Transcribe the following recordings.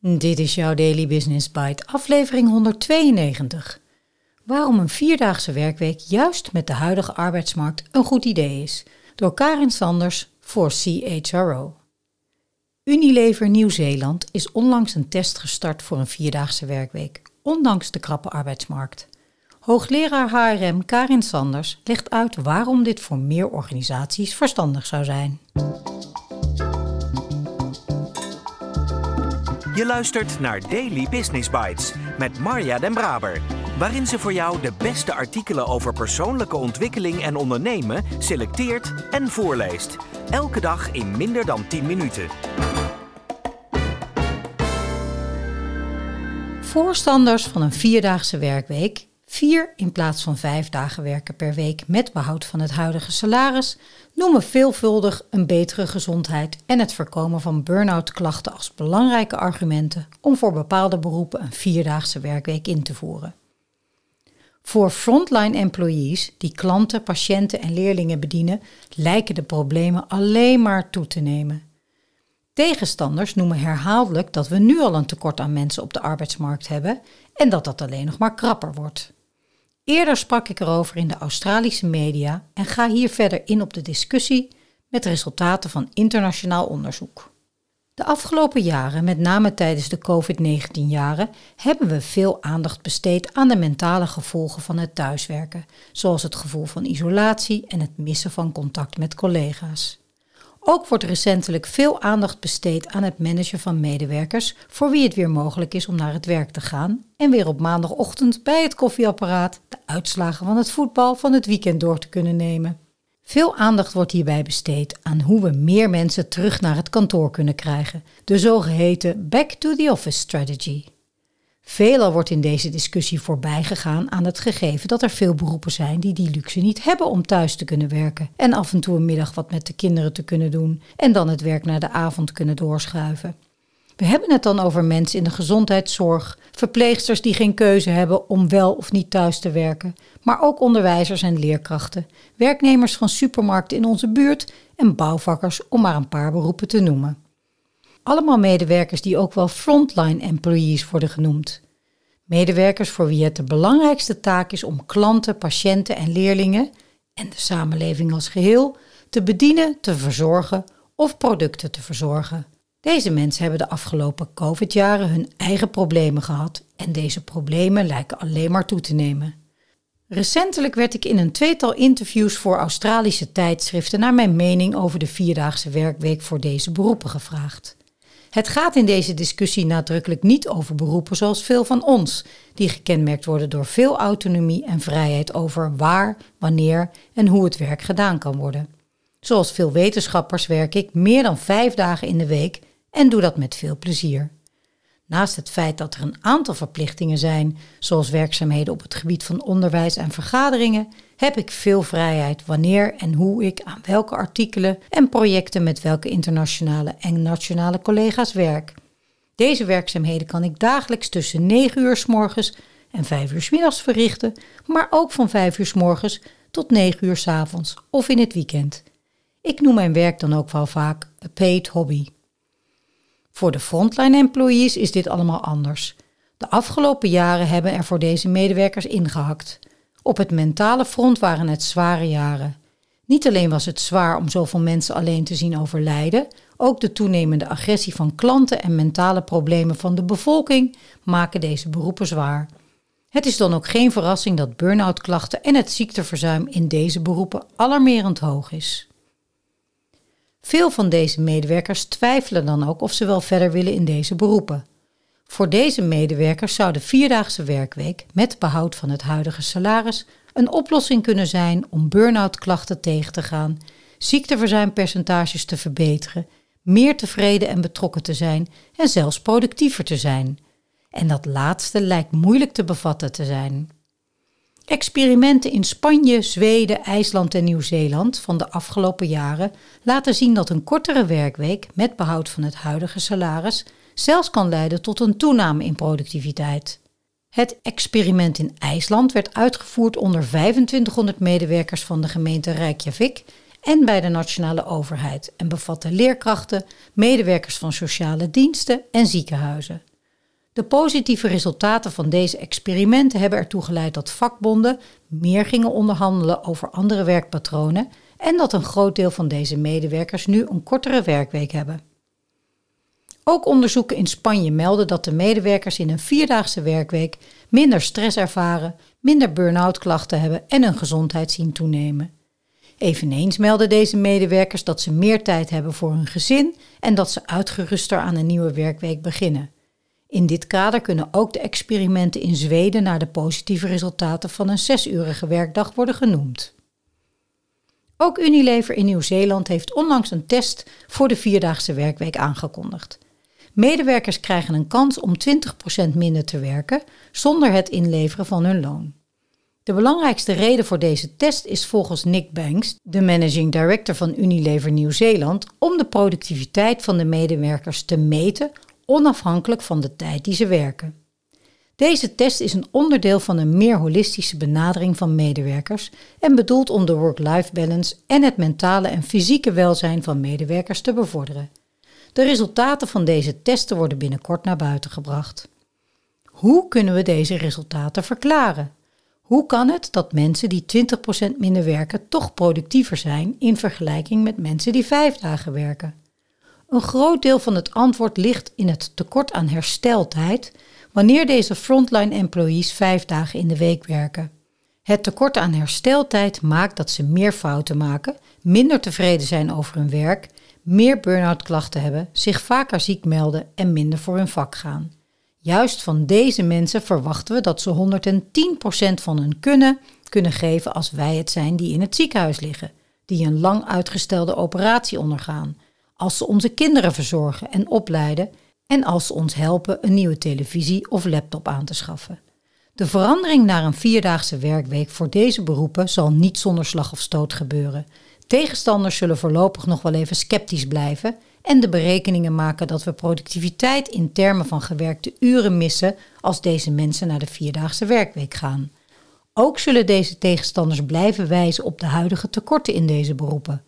Dit is jouw Daily Business Bite, aflevering 192. Waarom een vierdaagse werkweek juist met de huidige arbeidsmarkt een goed idee is. Door Karin Sanders voor CHRO. Unilever Nieuw-Zeeland is onlangs een test gestart voor een vierdaagse werkweek, ondanks de krappe arbeidsmarkt. Hoogleraar HRM Karin Sanders legt uit waarom dit voor meer organisaties verstandig zou zijn. Je luistert naar Daily Business Bites met Marja Den Braber, waarin ze voor jou de beste artikelen over persoonlijke ontwikkeling en ondernemen selecteert en voorleest. Elke dag in minder dan 10 minuten. Voorstanders van een vierdaagse werkweek, vier in plaats van vijf dagen werken per week met behoud van het huidige salaris, noemen veelvuldig een betere gezondheid en het voorkomen van burn-out klachten als belangrijke argumenten om voor bepaalde beroepen een vierdaagse werkweek in te voeren. Voor frontline employees die klanten, patiënten en leerlingen bedienen, lijken de problemen alleen maar toe te nemen. Tegenstanders noemen herhaaldelijk dat we nu al een tekort aan mensen op de arbeidsmarkt hebben en dat dat alleen nog maar krapper wordt. Eerder sprak ik erover in de Australische media en ga hier verder in op de discussie met resultaten van internationaal onderzoek. De afgelopen jaren, met name tijdens de COVID-19-jaren, hebben we veel aandacht besteed aan de mentale gevolgen van het thuiswerken, zoals het gevoel van isolatie en het missen van contact met collega's. Ook wordt recentelijk veel aandacht besteed aan het managen van medewerkers voor wie het weer mogelijk is om naar het werk te gaan en weer op maandagochtend bij het koffieapparaat de uitslagen van het voetbal van het weekend door te kunnen nemen. Veel aandacht wordt hierbij besteed aan hoe we meer mensen terug naar het kantoor kunnen krijgen, de zogeheten Back to the Office Strategy. Veelal wordt in deze discussie voorbijgegaan aan het gegeven dat er veel beroepen zijn die die luxe niet hebben om thuis te kunnen werken en af en toe een middag wat met de kinderen te kunnen doen en dan het werk naar de avond kunnen doorschuiven. We hebben het dan over mensen in de gezondheidszorg, verpleegsters die geen keuze hebben om wel of niet thuis te werken, maar ook onderwijzers en leerkrachten, werknemers van supermarkten in onze buurt en bouwvakkers, om maar een paar beroepen te noemen. Allemaal medewerkers die ook wel frontline employees worden genoemd. Medewerkers voor wie het de belangrijkste taak is om klanten, patiënten en leerlingen en de samenleving als geheel te bedienen, te verzorgen of producten te verzorgen. Deze mensen hebben de afgelopen COVID-jaren hun eigen problemen gehad en deze problemen lijken alleen maar toe te nemen. Recentelijk werd ik in een tweetal interviews voor Australische tijdschriften naar mijn mening over de vierdaagse werkweek voor deze beroepen gevraagd. Het gaat in deze discussie nadrukkelijk niet over beroepen zoals veel van ons, die gekenmerkt worden door veel autonomie en vrijheid over waar, wanneer en hoe het werk gedaan kan worden. Zoals veel wetenschappers werk ik meer dan vijf dagen in de week en doe dat met veel plezier. Naast het feit dat er een aantal verplichtingen zijn, zoals werkzaamheden op het gebied van onderwijs en vergaderingen, heb ik veel vrijheid wanneer en hoe ik aan welke artikelen en projecten met welke internationale en nationale collega's werk. Deze werkzaamheden kan ik dagelijks tussen 9 uur s morgens en 5 uur s middags verrichten, maar ook van 5 uur s morgens tot 9 uur s avonds of in het weekend. Ik noem mijn werk dan ook wel vaak a paid hobby. Voor de frontline employees is dit allemaal anders. De afgelopen jaren hebben er voor deze medewerkers ingehakt. Op het mentale front waren het zware jaren. Niet alleen was het zwaar om zoveel mensen alleen te zien overlijden, ook de toenemende agressie van klanten en mentale problemen van de bevolking maken deze beroepen zwaar. Het is dan ook geen verrassing dat burn-out klachten en het ziekteverzuim in deze beroepen alarmerend hoog is. Veel van deze medewerkers twijfelen dan ook of ze wel verder willen in deze beroepen. Voor deze medewerkers zou de vierdaagse werkweek met behoud van het huidige salaris een oplossing kunnen zijn om burn-out klachten tegen te gaan, ziekteverzuimpercentages te verbeteren, meer tevreden en betrokken te zijn en zelfs productiever te zijn. En dat laatste lijkt moeilijk te bevatten te zijn. Experimenten in Spanje, Zweden, IJsland en Nieuw-Zeeland van de afgelopen jaren laten zien dat een kortere werkweek met behoud van het huidige salaris zelfs kan leiden tot een toename in productiviteit. Het experiment in IJsland werd uitgevoerd onder 2500 medewerkers van de gemeente Reykjavik en bij de nationale overheid en bevatte leerkrachten, medewerkers van sociale diensten en ziekenhuizen. De positieve resultaten van deze experimenten hebben ertoe geleid dat vakbonden meer gingen onderhandelen over andere werkpatronen en dat een groot deel van deze medewerkers nu een kortere werkweek hebben. Ook onderzoeken in Spanje melden dat de medewerkers in een vierdaagse werkweek minder stress ervaren, minder burn-out klachten hebben en hun gezondheid zien toenemen. Eveneens melden deze medewerkers dat ze meer tijd hebben voor hun gezin en dat ze uitgeruster aan een nieuwe werkweek beginnen. In dit kader kunnen ook de experimenten in Zweden naar de positieve resultaten van een zesurige werkdag worden genoemd. Ook Unilever in Nieuw-Zeeland heeft onlangs een test voor de vierdaagse werkweek aangekondigd. Medewerkers krijgen een kans om 20% minder te werken zonder het inleveren van hun loon. De belangrijkste reden voor deze test is volgens Nick Banks, de managing director van Unilever Nieuw-Zeeland, om de productiviteit van de medewerkers te meten onafhankelijk van de tijd die ze werken. Deze test is een onderdeel van een meer holistische benadering van medewerkers en bedoeld om de work-life balance en het mentale en fysieke welzijn van medewerkers te bevorderen. De resultaten van deze testen worden binnenkort naar buiten gebracht. Hoe kunnen we deze resultaten verklaren? Hoe kan het dat mensen die 20% minder werken toch productiever zijn in vergelijking met mensen die vijf dagen werken? Een groot deel van het antwoord ligt in het tekort aan hersteltijd wanneer deze frontline employees vijf dagen in de week werken. Het tekort aan hersteltijd maakt dat ze meer fouten maken, minder tevreden zijn over hun werk, meer burn-out klachten hebben, zich vaker ziek melden en minder voor hun vak gaan. Juist van deze mensen verwachten we dat ze 110% van hun kunnen kunnen geven als wij het zijn die in het ziekenhuis liggen, die een lang uitgestelde operatie ondergaan, als ze onze kinderen verzorgen en opleiden en als ze ons helpen een nieuwe televisie of laptop aan te schaffen. De verandering naar een vierdaagse werkweek voor deze beroepen zal niet zonder slag of stoot gebeuren. Tegenstanders zullen voorlopig nog wel even sceptisch blijven en de berekeningen maken dat we productiviteit in termen van gewerkte uren missen als deze mensen naar de vierdaagse werkweek gaan. Ook zullen deze tegenstanders blijven wijzen op de huidige tekorten in deze beroepen.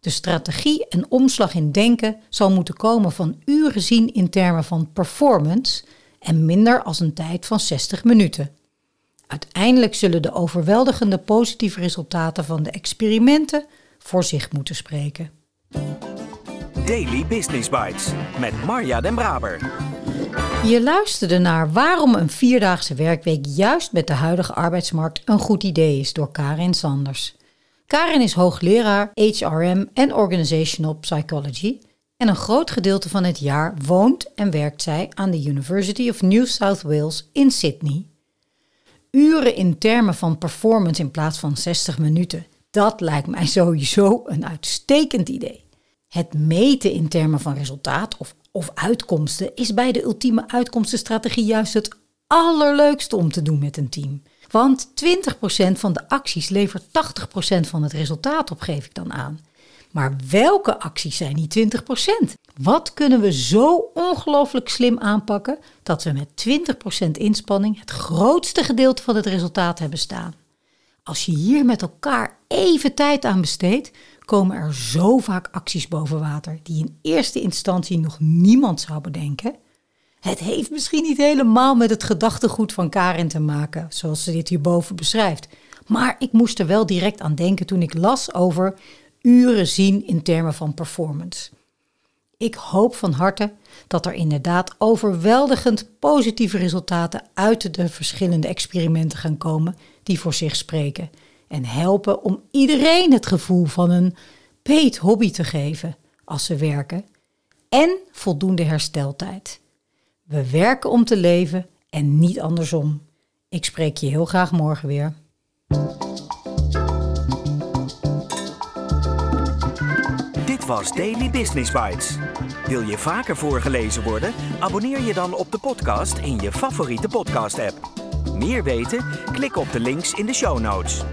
De strategie en omslag in denken zal moeten komen van uren zien in termen van performance en minder als een tijd van 60 minuten. Uiteindelijk zullen de overweldigende positieve resultaten van de experimenten voor zich moeten spreken. Daily Business Bites met Marja Den Braber. Je luisterde naar waarom een vierdaagse werkweek juist met de huidige arbeidsmarkt een goed idee is door Karin Sanders. Karin is hoogleraar HRM en Organizational Psychology en een groot gedeelte van het jaar woont en werkt zij aan de University of New South Wales in Sydney. Uren in termen van performance in plaats van 60 minuten, dat lijkt mij sowieso een uitstekend idee. Het meten in termen van resultaat of, of uitkomsten is bij de ultieme uitkomstenstrategie juist het allerleukste om te doen met een team. Want 20% van de acties levert 80% van het resultaat op, geef ik dan aan. Maar welke acties zijn die 20%? Wat kunnen we zo ongelooflijk slim aanpakken dat we met 20% inspanning het grootste gedeelte van het resultaat hebben staan? Als je hier met elkaar even tijd aan besteedt, komen er zo vaak acties boven water die in eerste instantie nog niemand zou bedenken. Het heeft misschien niet helemaal met het gedachtegoed van Karin te maken, zoals ze dit hierboven beschrijft. Maar ik moest er wel direct aan denken toen ik las over uren zien in termen van performance. Ik hoop van harte dat er inderdaad overweldigend positieve resultaten uit de verschillende experimenten gaan komen die voor zich spreken en helpen om iedereen het gevoel van een paid hobby te geven als ze werken en voldoende hersteltijd. We werken om te leven en niet andersom. Ik spreek je heel graag morgen weer. Dit was Daily Business Bites. Wil je vaker voorgelezen worden? Abonneer je dan op de podcast in je favoriete podcast-app. Meer weten? Klik op de links in de show notes.